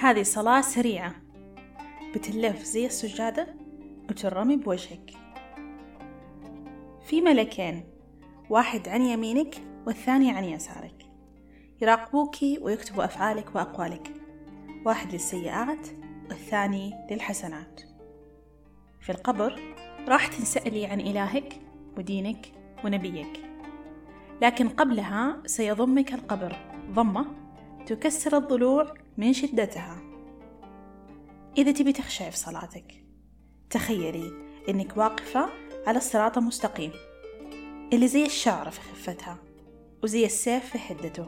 هذه صلاة سريعة. بتلف زي السجادة وترمي بوجهك. في ملكين واحد عن يمينك والثاني عن يسارك. يراقبوك ويكتبوا أفعالك وأقوالك. واحد للسيئات والثاني للحسنات. في القبر راح تنسألي عن إلهك ودينك ونبيك. لكن قبلها سيضمك القبر. ضمة تكسر الضلوع من شدتها. إذا تبي تخشعي في صلاتك تخيلي إنك واقفة على الصراط المستقيم اللي زي الشعرة في خفتها وزي السيف في حدته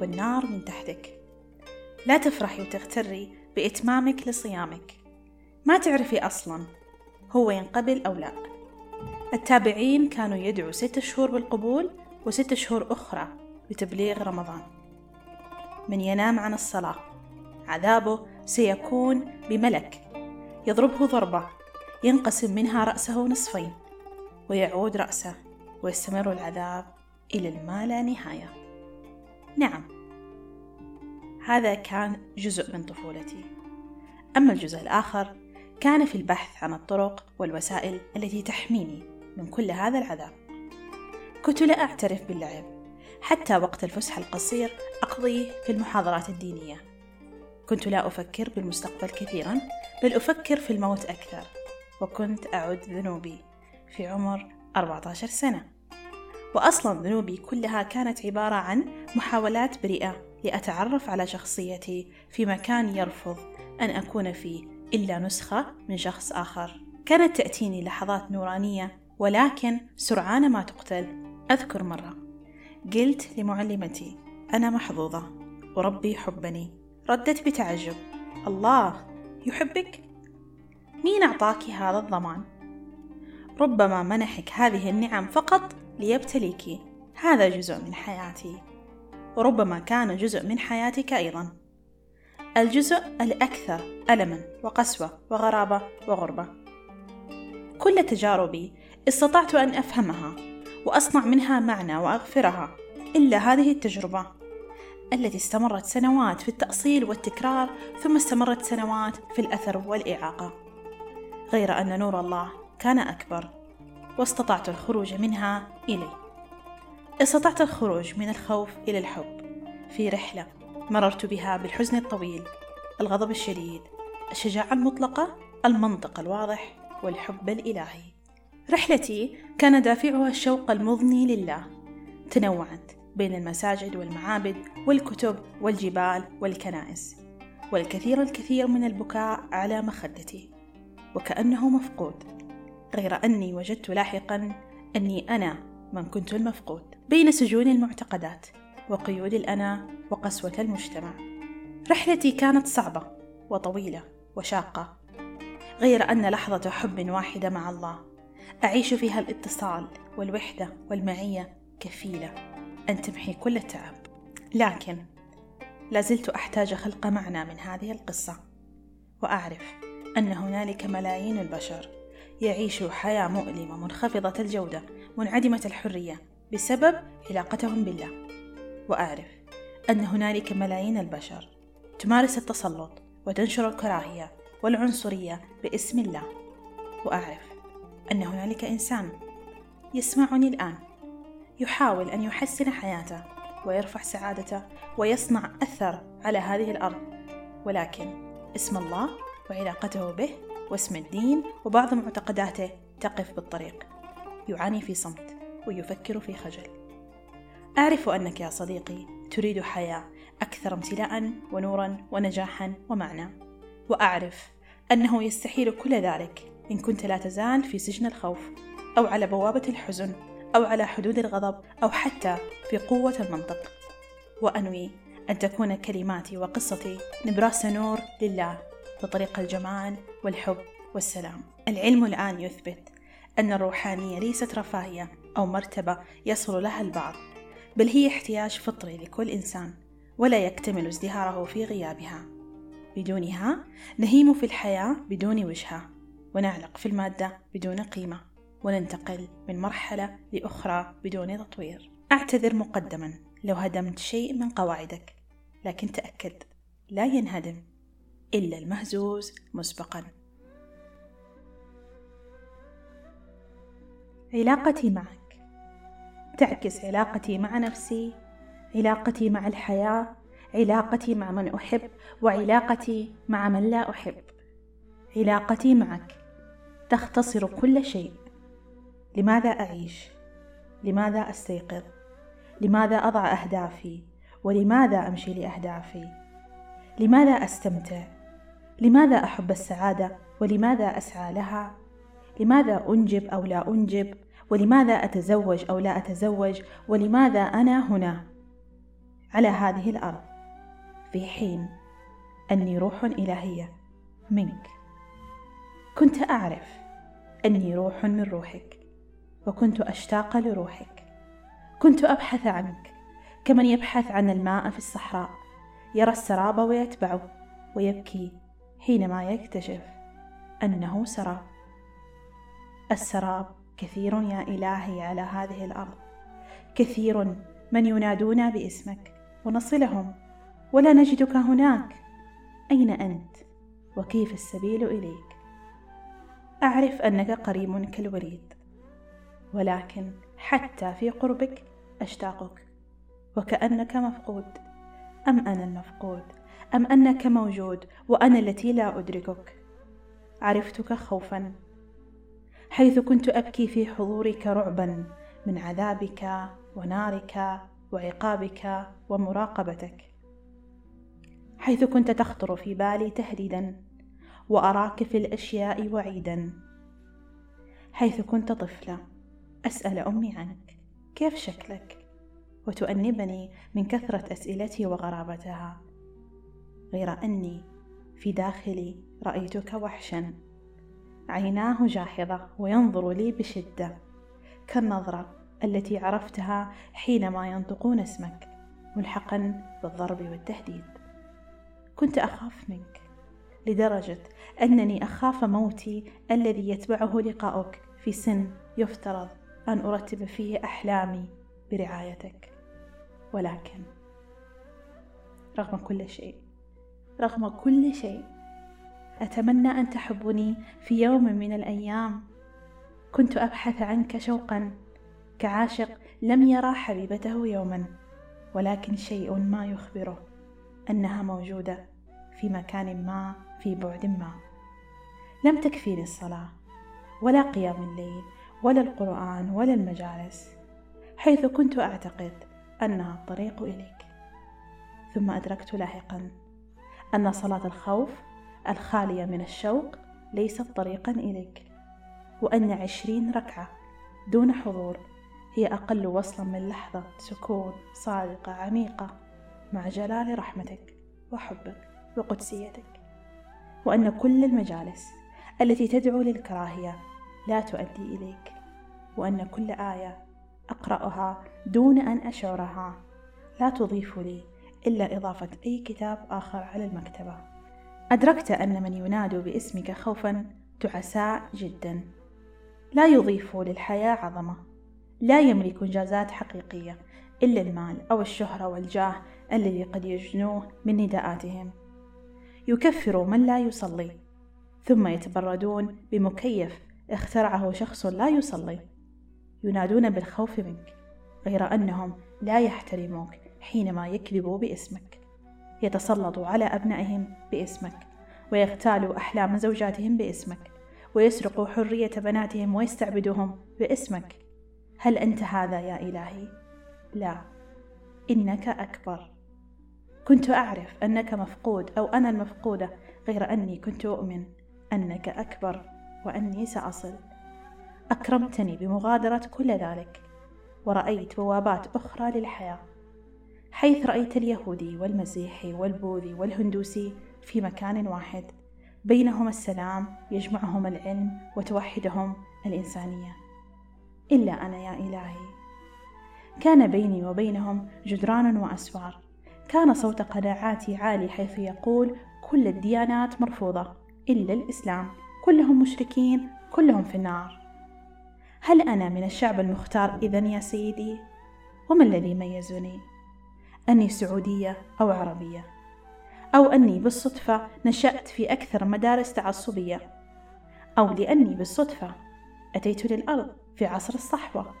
والنار من تحتك. لا تفرحي وتغتري بإتمامك لصيامك. ما تعرفي أصلا هو ينقبل أو لا. التابعين كانوا يدعوا ست شهور بالقبول وست شهور أخرى بتبليغ رمضان. من ينام عن الصلاة. عذابه سيكون بملك. يضربه ضربة. ينقسم منها رأسه نصفين. ويعود رأسه. ويستمر العذاب إلى الما لا نهاية. نعم. هذا كان جزء من طفولتي. أما الجزء الآخر كان في البحث عن الطرق والوسائل التي تحميني من كل هذا العذاب. كنت لا أعترف باللعب. حتى وقت الفسحة القصير أقضيه في المحاضرات الدينية. كنت لا أفكر بالمستقبل كثيرا بل أفكر في الموت أكثر وكنت أعد ذنوبي في عمر 14 سنة. وأصلا ذنوبي كلها كانت عبارة عن محاولات بريئة لأتعرف على شخصيتي في مكان يرفض أن أكون فيه إلا نسخة من شخص آخر. كانت تأتيني لحظات نورانية ولكن سرعان ما تقتل أذكر مرة. قلت لمعلمتي أنا محظوظة وربي يحبني ردت بتعجب. الله يحبك؟ مين أعطاك هذا الضمان؟ ربما منحك هذه النعم فقط ليبتليك. هذا جزء من حياتي. وربما كان جزء من حياتك أيضا. الجزء الأكثر ألما وقسوة وغرابة وغربة. كل تجاربي استطعت أن أفهمها. وأصنع منها معنى وأغفرها. إلا هذه التجربة. التي استمرت سنوات في التأصيل والتكرار ثم استمرت سنوات في الأثر والإعاقة. غير أن نور الله كان أكبر. واستطعت الخروج منها إلي. استطعت الخروج من الخوف إلى الحب. في رحلة مررت بها بالحزن الطويل الغضب الشديد الشجاعة المطلقة المنطق الواضح والحب الإلهي. رحلتي كان دافعها الشوق المضني لله. تنوعت بين المساجد والمعابد والكتب والجبال والكنائس والكثير الكثير من البكاء على مخدتي. وكأنه مفقود. غير أني وجدت لاحقا أني أنا من كنت المفقود. بين سجون المعتقدات وقيود الأنا وقسوة المجتمع. رحلتي كانت صعبة وطويلة وشاقة. غير أن لحظة حب واحدة مع الله أعيش فيها الاتصال والوحدة والمعية كفيلة. أن تمحي كل التعب. لكن لازلت أحتاج خلق معنى من هذه القصة. وأعرف أن هنالك ملايين البشر يعيشوا حياة مؤلمة منخفضة الجودة منعدمة الحرية بسبب علاقتهم بالله. وأعرف أن هنالك ملايين البشر تمارس التسلط وتنشر الكراهية والعنصرية باسم الله. وأعرف أن هنالك إنسان يسمعني الآن يحاول أن يحسن حياته ويرفع سعادته ويصنع أثر على هذه الأرض. ولكن اسم الله وعلاقته به واسم الدين وبعض معتقداته تقف بالطريق. يعاني في صمت ويفكر في خجل. أعرف أنك يا صديقي تريد حياة أكثر امتلاء ونورا ونجاحا ومعنى. وأعرف أنه يستحيل كل ذلك إن كنت لا تزال في سجن الخوف أو على بوابة الحزن أو على حدود الغضب أو حتى في قوة المنطق. وأنوي أن تكون كلماتي وقصتي نبراس نور لله بطريق الجمال والحب والسلام. العلم الآن يثبت أن الروحانية ليست رفاهية أو مرتبة يصل لها البعض بل هي احتياج فطري لكل إنسان ولا يكتمل ازدهاره في غيابها. بدونها نهيم في الحياة بدون وجهة ونعلق في المادة بدون قيمة وننتقل من مرحلة لأخرى بدون تطوير. أعتذر مقدما لو هدمت شيء من قواعدك لكن تأكد لا ينهدم إلا المهزوز مسبقا. علاقتي معك. تعكس علاقتي مع نفسي علاقتي مع الحياة علاقتي مع من أحب وعلاقتي مع من لا أحب. علاقتي معك. تختصر كل شيء. لماذا أعيش؟ لماذا أستيقظ؟ لماذا أضع أهدافي؟ ولماذا أمشي لأهدافي؟ لماذا أستمتع؟ لماذا أحب السعادة؟ ولماذا أسعى لها؟ لماذا أنجب أو لا أنجب؟ ولماذا أتزوج أو لا أتزوج؟ ولماذا أنا هنا؟ على هذه الأرض. في حين أني روح إلهية منك. كنت أعرف أني روح من روحك وكنت أشتاق لروحك. كنت أبحث عنك كمن يبحث عن الماء في الصحراء يرى السراب ويتبعه ويبكي حينما يكتشف أنه سراب. السراب كثير يا إلهي على هذه الأرض. كثير من ينادونا باسمك ونصلهم ولا نجدك هناك. أين أنت؟ وكيف السبيل إليك؟ أعرف أنك قريب كالوريد ولكن حتى في قربك أشتاقك وكأنك مفقود. أم أنا المفقود؟ أم أنك موجود وأنا التي لا أدركك؟ عرفتك خوفا حيث كنت أبكي في حضورك رعبا من عذابك ونارك وعقابك ومراقبتك حيث كنت تخطر في بالي تهديدا. وأراك في الأشياء وعيدا. حيث كنت طفله أسأل أمي عنك كيف شكلك؟ وتؤنبني من كثرة أسئلتي وغرابتها. غير أني في داخلي رأيتك وحشا. عيناه جاحظة وينظر لي بشدة. كالنظرة التي عرفتها حينما ينطقون اسمك ملحقا بالضرب والتهديد. كنت أخاف منك. لدرجة أنني أخاف موتي الذي يتبعه لقاؤك. في سن يفترض أن أرتب فيه أحلامي برعايتك. ولكن رغم كل شيء رغم كل شيء أتمنى أن تحبني في يوم من الأيام. كنت أبحث عنك شوقا كعاشق لم يرى حبيبته يوما. ولكن شيء ما يخبره أنها موجودة في مكان ما في بعد ما. لم تكفيني الصلاه ولا قيام الليل ولا القرآن ولا المجالس حيث كنت أعتقد أنها الطريق إليك. ثم أدركت لاحقا أن صلاة الخوف الخالية من الشوق ليست طريقا إليك وأن عشرين ركعة دون حضور هي أقل وصلا من لحظة سكون صادقة عميقة مع جلال رحمتك وحبك وقدسيتك. وأن كل المجالس التي تدعو للكراهية لا تؤدي إليك وأن كل آية أقرأها دون أن أشعرها لا تضيف لي إلا إضافة أي كتاب آخر على المكتبة. أدركت أن من ينادوا باسمك خوفا تعساء جدا. لا يضيف للحياة عظمة. لا يملك إنجازات حقيقية إلا المال أو الشهرة والجاه الذي قد يجنوه من نداءاتهم. يكفر من لا يصلي. ثم يتبردون بمكيف اخترعه شخص لا يصلي. ينادون بالخوف منك غير أنهم لا يحترموك حينما يكذبوا باسمك. يتسلطوا على أبنائهم باسمك ويغتالوا أحلام زوجاتهم باسمك ويسرقوا حرية بناتهم ويستعبدوهم باسمك. هل أنت هذا يا إلهي؟ لا. إنك أكبر. كنت أعرف أنك مفقود أو أنا المفقودة غير أني كنت أؤمن أنك أكبر وأني سأصل. أكرمتني بمغادرة كل ذلك ورأيت بوابات أخرى للحياة. حيث رأيت اليهودي والمسيحي والبوذي والهندوسي في مكان واحد. بينهما السلام يجمعهم العلم وتوحدهم الإنسانية. إلا أنا يا إلهي. كان بيني وبينهم جدران وأسوار. كان صوت قناعاتي عالي حيث يقول كل الديانات مرفوضة إلا الإسلام كلهم مشركين كلهم في النار هل أنا من الشعب المختار إذا يا سيدي؟ وما الذي ميزني؟ أني سعودية أو عربية؟ أو أني بالصدفة نشأت في أكثر مدارس تعصبية أو لأني بالصدفة أتيت للأرض في عصر الصحوة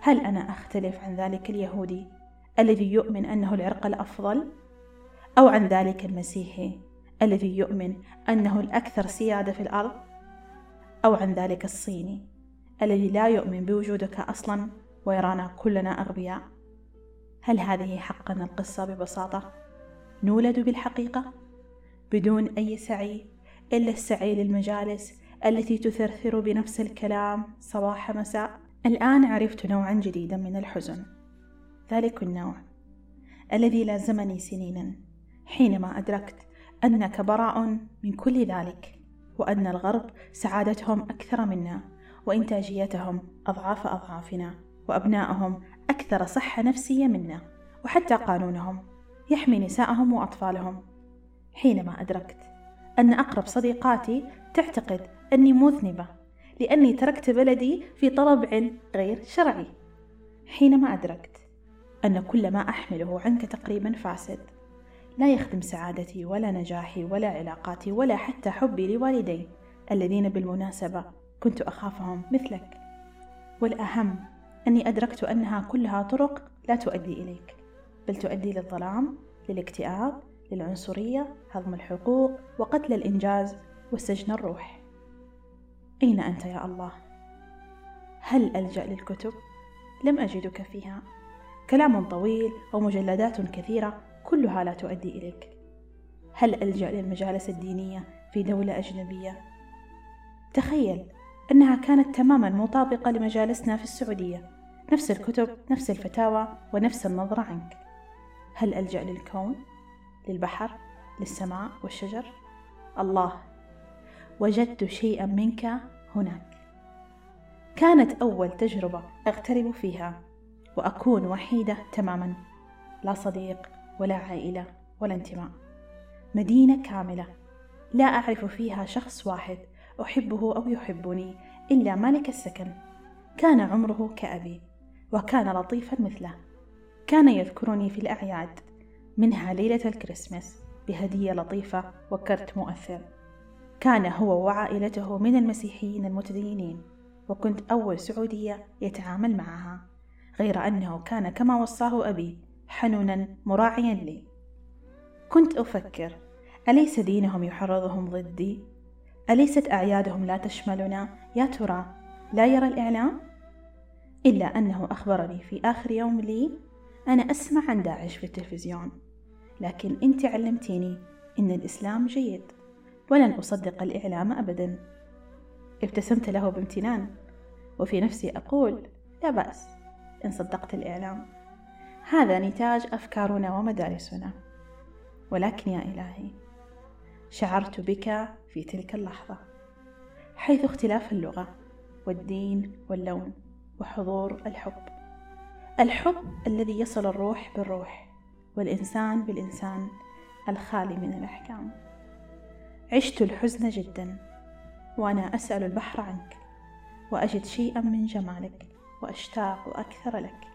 هل أنا أختلف عن ذلك اليهودي الذي يؤمن أنه العرق الأفضل أو عن ذلك المسيحي الذي يؤمن أنه الأكثر سيادة في الأرض أو عن ذلك الصيني الذي لا يؤمن بوجودك أصلا ويرانا كلنا أغبياء. هل هذه حقا القصة ببساطة؟ نولد بالحقيقة بدون أي سعي إلا السعي للمجالس التي تثرثر بنفس الكلام صباح مساء. الآن عرفت نوعا جديدا من الحزن. ذلك النوع. الذي لازمني سنينا حينما أدركت أنك براء من كل ذلك وأن الغرب سعادتهم أكثر منا وإنتاجيتهم أضعاف أضعافنا وأبنائهم أكثر صحة نفسية منا وحتى قانونهم يحمي نساءهم وأطفالهم. حينما أدركت أن أقرب صديقاتي تعتقد أني مذنبة لأني تركت بلدي في طلب علم غير شرعي. حينما أدركت أن كل ما أحمله عنك تقريبا فاسد لا يخدم سعادتي ولا نجاحي ولا علاقاتي ولا حتى حبي لوالدي الذين بالمناسبة كنت أخافهم مثلك والأهم أني أدركت أنها كلها طرق لا تؤدي إليك بل تؤدي للظلام للاكتئاب للعنصرية هضم الحقوق وقتل الإنجاز وسجن الروح أين أنت يا الله؟ هل ألجأ للكتب؟ لم أجدك فيها كلام طويل أو مجلدات كثيرة كلها لا تؤدي إليك هل ألجأ للمجالس الدينية في دولة أجنبية؟ تخيل أنها كانت تماما مطابقة لمجالسنا في السعودية نفس الكتب نفس الفتاوى ونفس النظرة عنك هل ألجأ للكون؟ للبحر؟ للسماء والشجر؟ الله وجدت شيئا منك هناك كانت أول تجربة أغترب فيها وأكون وحيدة تماما. لا صديق ولا عائلة ولا انتماء. مدينة كاملة. لا أعرف فيها شخص واحد أحبه أو يحبني إلا مالك السكن. كان عمره كأبي وكان لطيفا مثله. كان يذكرني في الأعياد. منها ليلة الكريسماس بهدية لطيفة وكرت مؤثر. كان هو وعائلته من المسيحيين المتدينين وكنت أول سعودية يتعامل معها. غير أنه كان كما وصاه أبي حنونا مراعيا لي. كنت أفكر أليس دينهم يحرضهم ضدي؟ أليست أعيادهم لا تشملنا؟ يا ترى لا يرى الإعلام؟ إلا أنه أخبرني في آخر يوم لي أنا أسمع عن داعش في التلفزيون. لكن أنت علمتيني إن الإسلام جيد ولن أصدق الإعلام أبدا. ابتسمت له بامتنان وفي نفسي أقول لا بأس. إن صدقت الإعلام. هذا نتاج أفكارنا ومدارسنا. ولكن يا إلهي شعرت بك في تلك اللحظة. حيث اختلاف اللغة والدين واللون وحضور الحب. الحب الذي يصل الروح بالروح والإنسان بالإنسان الخالي من الأحكام. عشت الحزن جدا وأنا أسأل البحر عنك وأجد شيئا من جمالك. وأشتاق أكثر لك.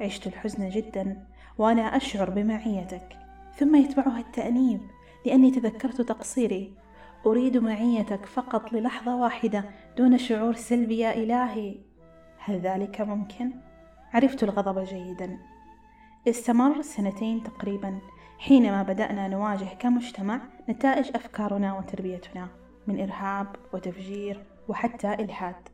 عشت الحزن جدا وأنا أشعر بمعيتك. ثم يتبعها التأنيب لأني تذكرت تقصيري. أريد معيتك فقط للحظة واحدة دون شعور سلبي يا إلهي. هل ذلك ممكن؟ عرفت الغضب جيدا. استمر سنتين تقريبا حينما بدأنا نواجه كمجتمع نتائج أفكارنا وتربيتنا من إرهاب وتفجير وحتى إلحاد.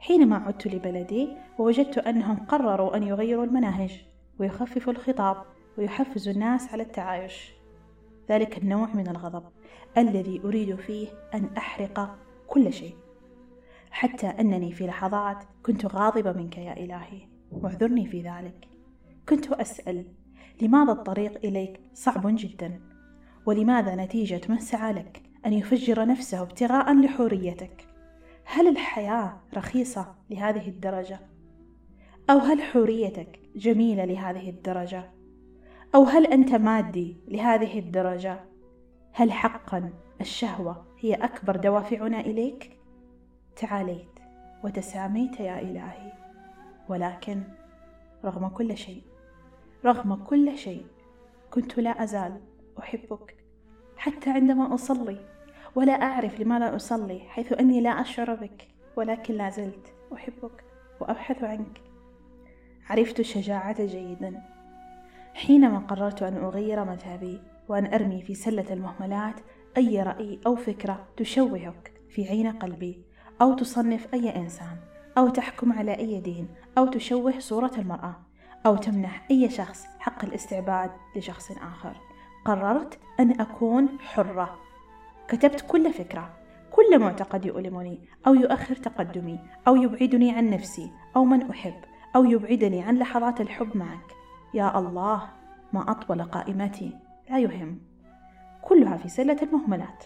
حينما عدت لبلدي ووجدت أنهم قرروا أن يغيروا المناهج ويخففوا الخطاب ويحفزوا الناس على التعايش. ذلك النوع من الغضب الذي أريد فيه أن أحرق كل شيء. حتى أنني في لحظات كنت غاضبة منك يا إلهي واعذرني في ذلك. كنت أسأل لماذا الطريق إليك صعب جدا؟ ولماذا نتيجة من سعى لك أن يفجر نفسه ابتغاء لحوريتك هل الحياة رخيصة لهذه الدرجة؟ أو هل حوريتك جميلة لهذه الدرجة؟ أو هل أنت مادي لهذه الدرجة؟ هل حقا الشهوة هي أكبر دوافعنا إليك؟ تعاليت وتساميت يا إلهي ولكن رغم كل شيء رغم كل شيء كنت لا أزال أحبك حتى عندما أصلي ولا أعرف لماذا أصلي حيث أني لا أشعر بك ولكن لا زلت أحبك وأبحث عنك. عرفت الشجاعة جيدا. حينما قررت أن أغير مذهبي وأن أرمي في سلة المهملات أي رأي أو فكرة تشوهك في عين قلبي أو تصنف أي إنسان أو تحكم على أي دين أو تشوه صورة المرأة أو تمنح أي شخص حق الاستعباد لشخص آخر قررت أن أكون حرة. كتبت كل فكرة كل معتقد يؤلمني أو يؤخر تقدمي أو يبعدني عن نفسي أو من أحب أو يبعدني عن لحظات الحب معك. يا الله ما أطول قائمتي. لا يهم. كلها في سلة المهملات.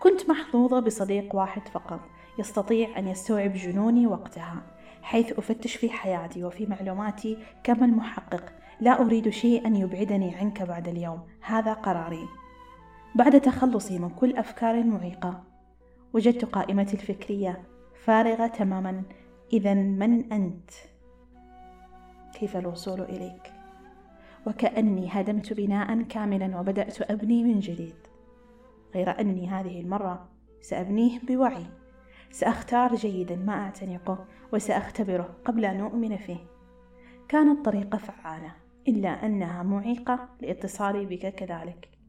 كنت محظوظة بصديق واحد فقط يستطيع أن يستوعب جنوني وقتها حيث أفتش في حياتي وفي معلوماتي كما المحقق لا أريد شيئا يبعدني عنك بعد اليوم هذا قراري. بعد تخلصي من كل أفكار المعيقة وجدت قائمتي الفكرية فارغة تماما. إذا من أنت؟ كيف الوصول إليك؟ وكأني هدمت بناء كاملا وبدأت أبني من جديد. غير أني هذه المرة سأبنيه بوعي. سأختار جيدا ما أعتنقه وسأختبره قبل أن أؤمن فيه. كانت طريقة فعالة إلا أنها معيقة لاتصالي بك كذلك.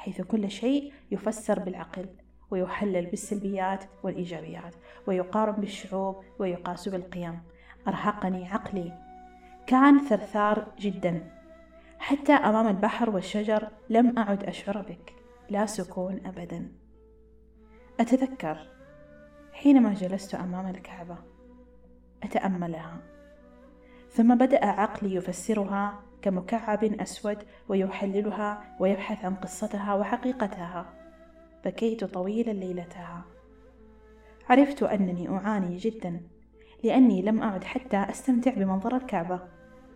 حيث كل شيء يفسر بالعقل ويحلل بالسلبيات والإيجابيات ويقارن بالشعوب ويقاس بالقيم. أرهقني عقلي. كان ثرثار جدا. حتى أمام البحر والشجر لم أعد أشعر بك. لا سكون أبدا. أتذكر حينما جلست أمام الكعبة. أتأملها. ثم بدأ عقلي يفسرها كمكعب أسود ويحللها ويبحث عن قصتها وحقيقتها. بكيت طويلا ليلتها. عرفت أنني أعاني جدا لأني لم أعد حتى أستمتع بمنظر الكعبة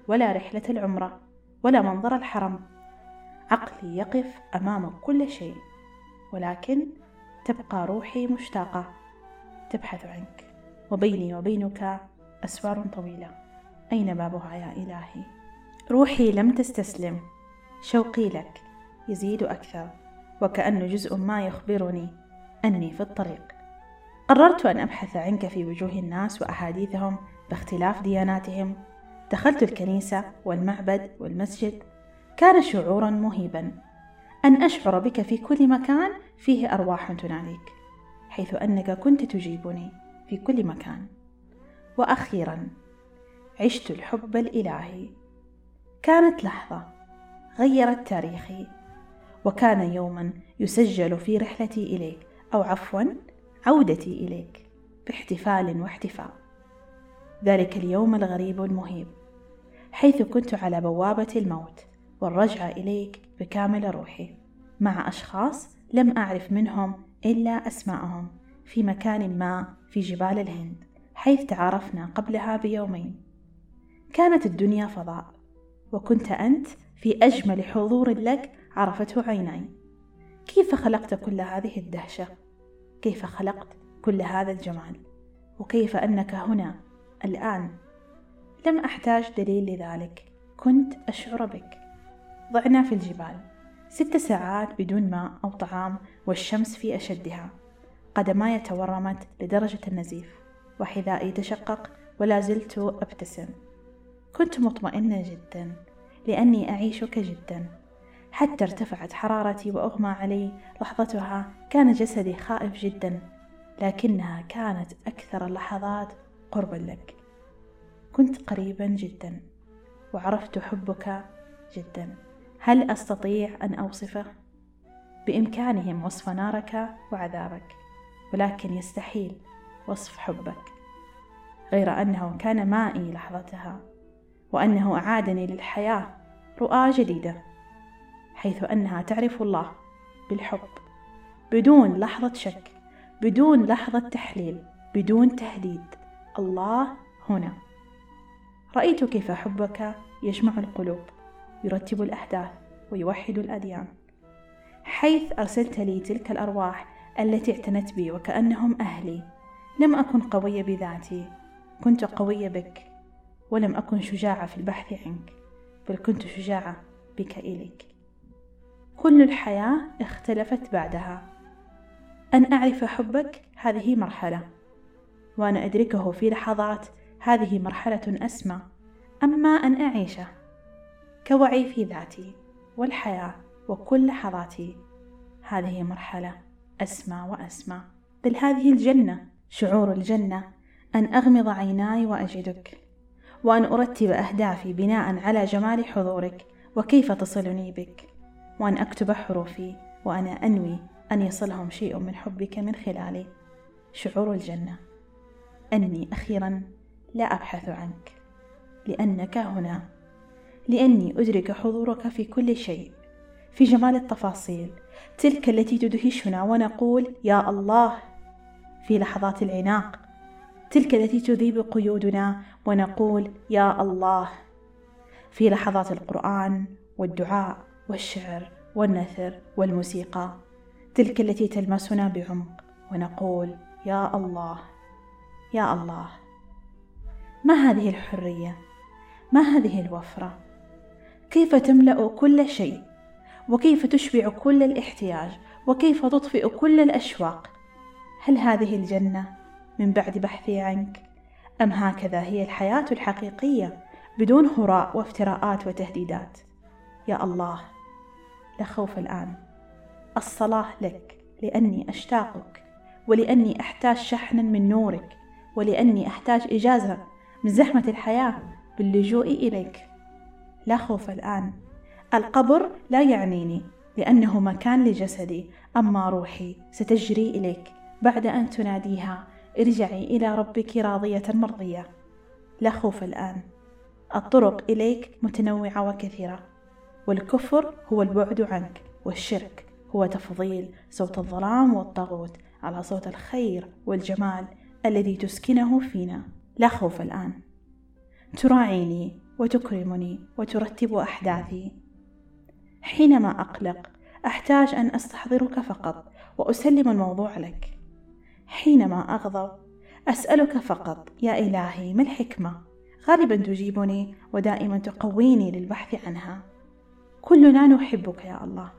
ولا رحلة العمرة ولا منظر الحرم. عقلي يقف أمام كل شيء ولكن تبقى روحي مشتاقة. تبحث عنك وبيني وبينك أسوار طويلة. أين بابها يا إلهي؟ روحي لم تستسلم. شوقي لك. يزيد أكثر. وكأنه جزء ما يخبرني أني في الطريق. قررت أن أبحث عنك في وجوه الناس وأحاديثهم باختلاف دياناتهم. دخلت الكنيسة والمعبد والمسجد. كان شعورا مهيبا. أن أشعر بك في كل مكان فيه أرواح تناديك حيث أنك كنت تجيبني في كل مكان. وأخيرا عشت الحب الإلهي. كانت لحظة غيرت تاريخي وكان يوما يسجل في رحلتي إليك أو عفوا عودتي إليك باحتفال واحتفاء. ذلك اليوم الغريب المهيب حيث كنت على بوابة الموت والرجعة إليك بكامل روحي مع أشخاص لم أعرف منهم إلا أسماءهم في مكان ما في جبال الهند حيث تعارفنا قبلها بيومين. كانت الدنيا فضاء وكنت أنت في أجمل حضور لك عرفته عيناي. كيف خلقت كل هذه الدهشة؟ كيف خلقت كل هذا الجمال؟ وكيف أنك هنا الآن؟ لم أحتاج دليل لذلك. كنت أشعر بك. ضعنا في الجبال. ست ساعات بدون ماء أو طعام والشمس في أشدها. قدماي تورمت لدرجة النزيف. وحذائي تشقق ولا زلت أبتسم. كنت مطمئنة جدا لأني أعيشك جدا. حتى ارتفعت حرارتي وأغمى علي لحظتها كان جسدي خائف جدا لكنها كانت أكثر اللحظات قربا لك. كنت قريبا جدا وعرفت حبك جدا. هل أستطيع أن أوصفه؟ بإمكانهم وصف نارك وعذابك ولكن يستحيل وصف حبك. غير أنه كان مائي لحظتها. وأنه أعادني للحياة رؤى جديدة حيث أنها تعرف الله بالحب بدون لحظة شك بدون لحظة تحليل بدون تهديد. الله هنا. رأيت كيف حبك يجمع القلوب يرتب الأحداث ويوحد الأديان. حيث أرسلت لي تلك الأرواح التي اعتنت بي وكأنهم أهلي لم أكن قوية بذاتي كنت قوية بك. ولم أكن شجاعة في البحث عنك بل كنت شجاعة بك إليك. كل الحياة اختلفت بعدها. أن أعرف حبك هذه مرحلة وأن أدركه في لحظات هذه مرحلة أسمى. أما أن أعيشه كوعي في ذاتي والحياة وكل لحظاتي هذه مرحلة أسمى وأسمى. بل هذه الجنة شعور الجنة أن أغمض عيناي وأجدك. وأن أرتب أهدافي بناء على جمال حضورك وكيف تصلني بك وأن أكتب حروفي وأنا أنوي أن يصلهم شيء من حبك من خلالي. شعور الجنة. أني أخيرا لا أبحث عنك. لأنك هنا. لأني أدرك حضورك في كل شيء. في جمال التفاصيل. تلك التي تدهشنا ونقول يا الله. في لحظات العناق. تلك التي تذيب قيودنا ونقول يا الله. في لحظات القرآن والدعاء والشعر والنثر والموسيقى تلك التي تلمسنا بعمق ونقول يا الله يا الله. ما هذه الحرية؟ ما هذه الوفرة؟ كيف تملأ كل شيء؟ وكيف تشبع كل الاحتياج؟ وكيف تطفئ كل الأشواق؟ هل هذه الجنة من بعد بحثي عنك. أم هكذا هي الحياة الحقيقية بدون هراء وافتراءات وتهديدات. يا الله لا خوف الآن. الصلاة لك لأني أشتاقك ولأني أحتاج شحنا من نورك ولأني أحتاج إجازة من زحمة الحياة باللجوء إليك. لا خوف الآن. القبر لا يعنيني لأنه مكان لجسدي أما روحي ستجري إليك بعد أن تناديها ارجعي إلى ربك راضية مرضية. لا خوف الآن. الطرق إليك متنوعة وكثيرة. والكفر هو البعد عنك والشرك هو تفضيل صوت الظلام والطاغوت على صوت الخير والجمال الذي تسكنه فينا. لا خوف الآن. تراعيني وتكرمني وترتب أحداثي. حينما أقلق أحتاج أن أستحضرك فقط وأسلم الموضوع لك. حينما أغضب أسألك فقط يا إلهي ما الحكمة؟ غالبا تجيبني ودائما تقويني للبحث عنها. كلنا نحبك يا الله.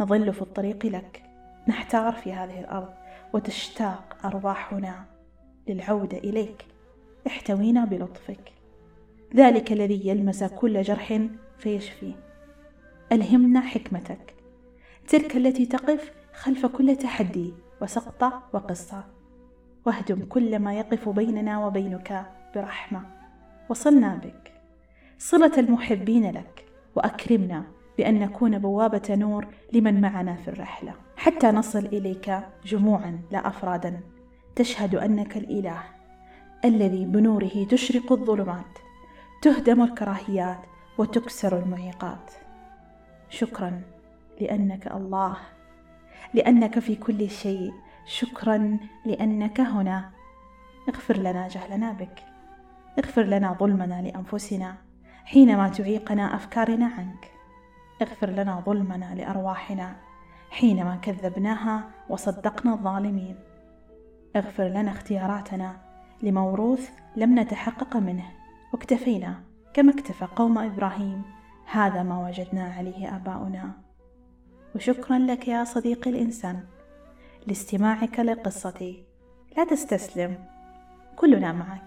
نظل في الطريق لك. نحتار في هذه الأرض وتشتاق أرواحنا للعودة إليك. احتوينا بلطفك. ذلك الذي يلمس كل جرح فيشفي. ألهمنا حكمتك. تلك التي تقف خلف كل تحدي. وسقطه وقصه واهدم كل ما يقف بيننا وبينك برحمة. وصلنا بك. صلة المحبين لك وأكرمنا بأن نكون بوابة نور لمن معنا في الرحلة. حتى نصل إليك جموعا لا أفرادا. تشهد أنك الإله الذي بنوره تشرق الظلمات تهدم الكراهيات وتكسر المعيقات. شكرا لأنك الله. لأنك في كل شيء. شكرا لأنك هنا. اغفر لنا جهلنا بك. اغفر لنا ظلمنا لأنفسنا حينما تعيقنا أفكارنا عنك. اغفر لنا ظلمنا لأرواحنا حينما كذبناها وصدقنا الظالمين. اغفر لنا اختياراتنا لموروث لم نتحقق منه. واكتفينا كما اكتفى قوم إبراهيم. هذا ما وجدنا عليه آباؤنا. وشكرا لك يا صديقي الإنسان. لاستماعك لقصتي. لا تستسلم. كلنا معك.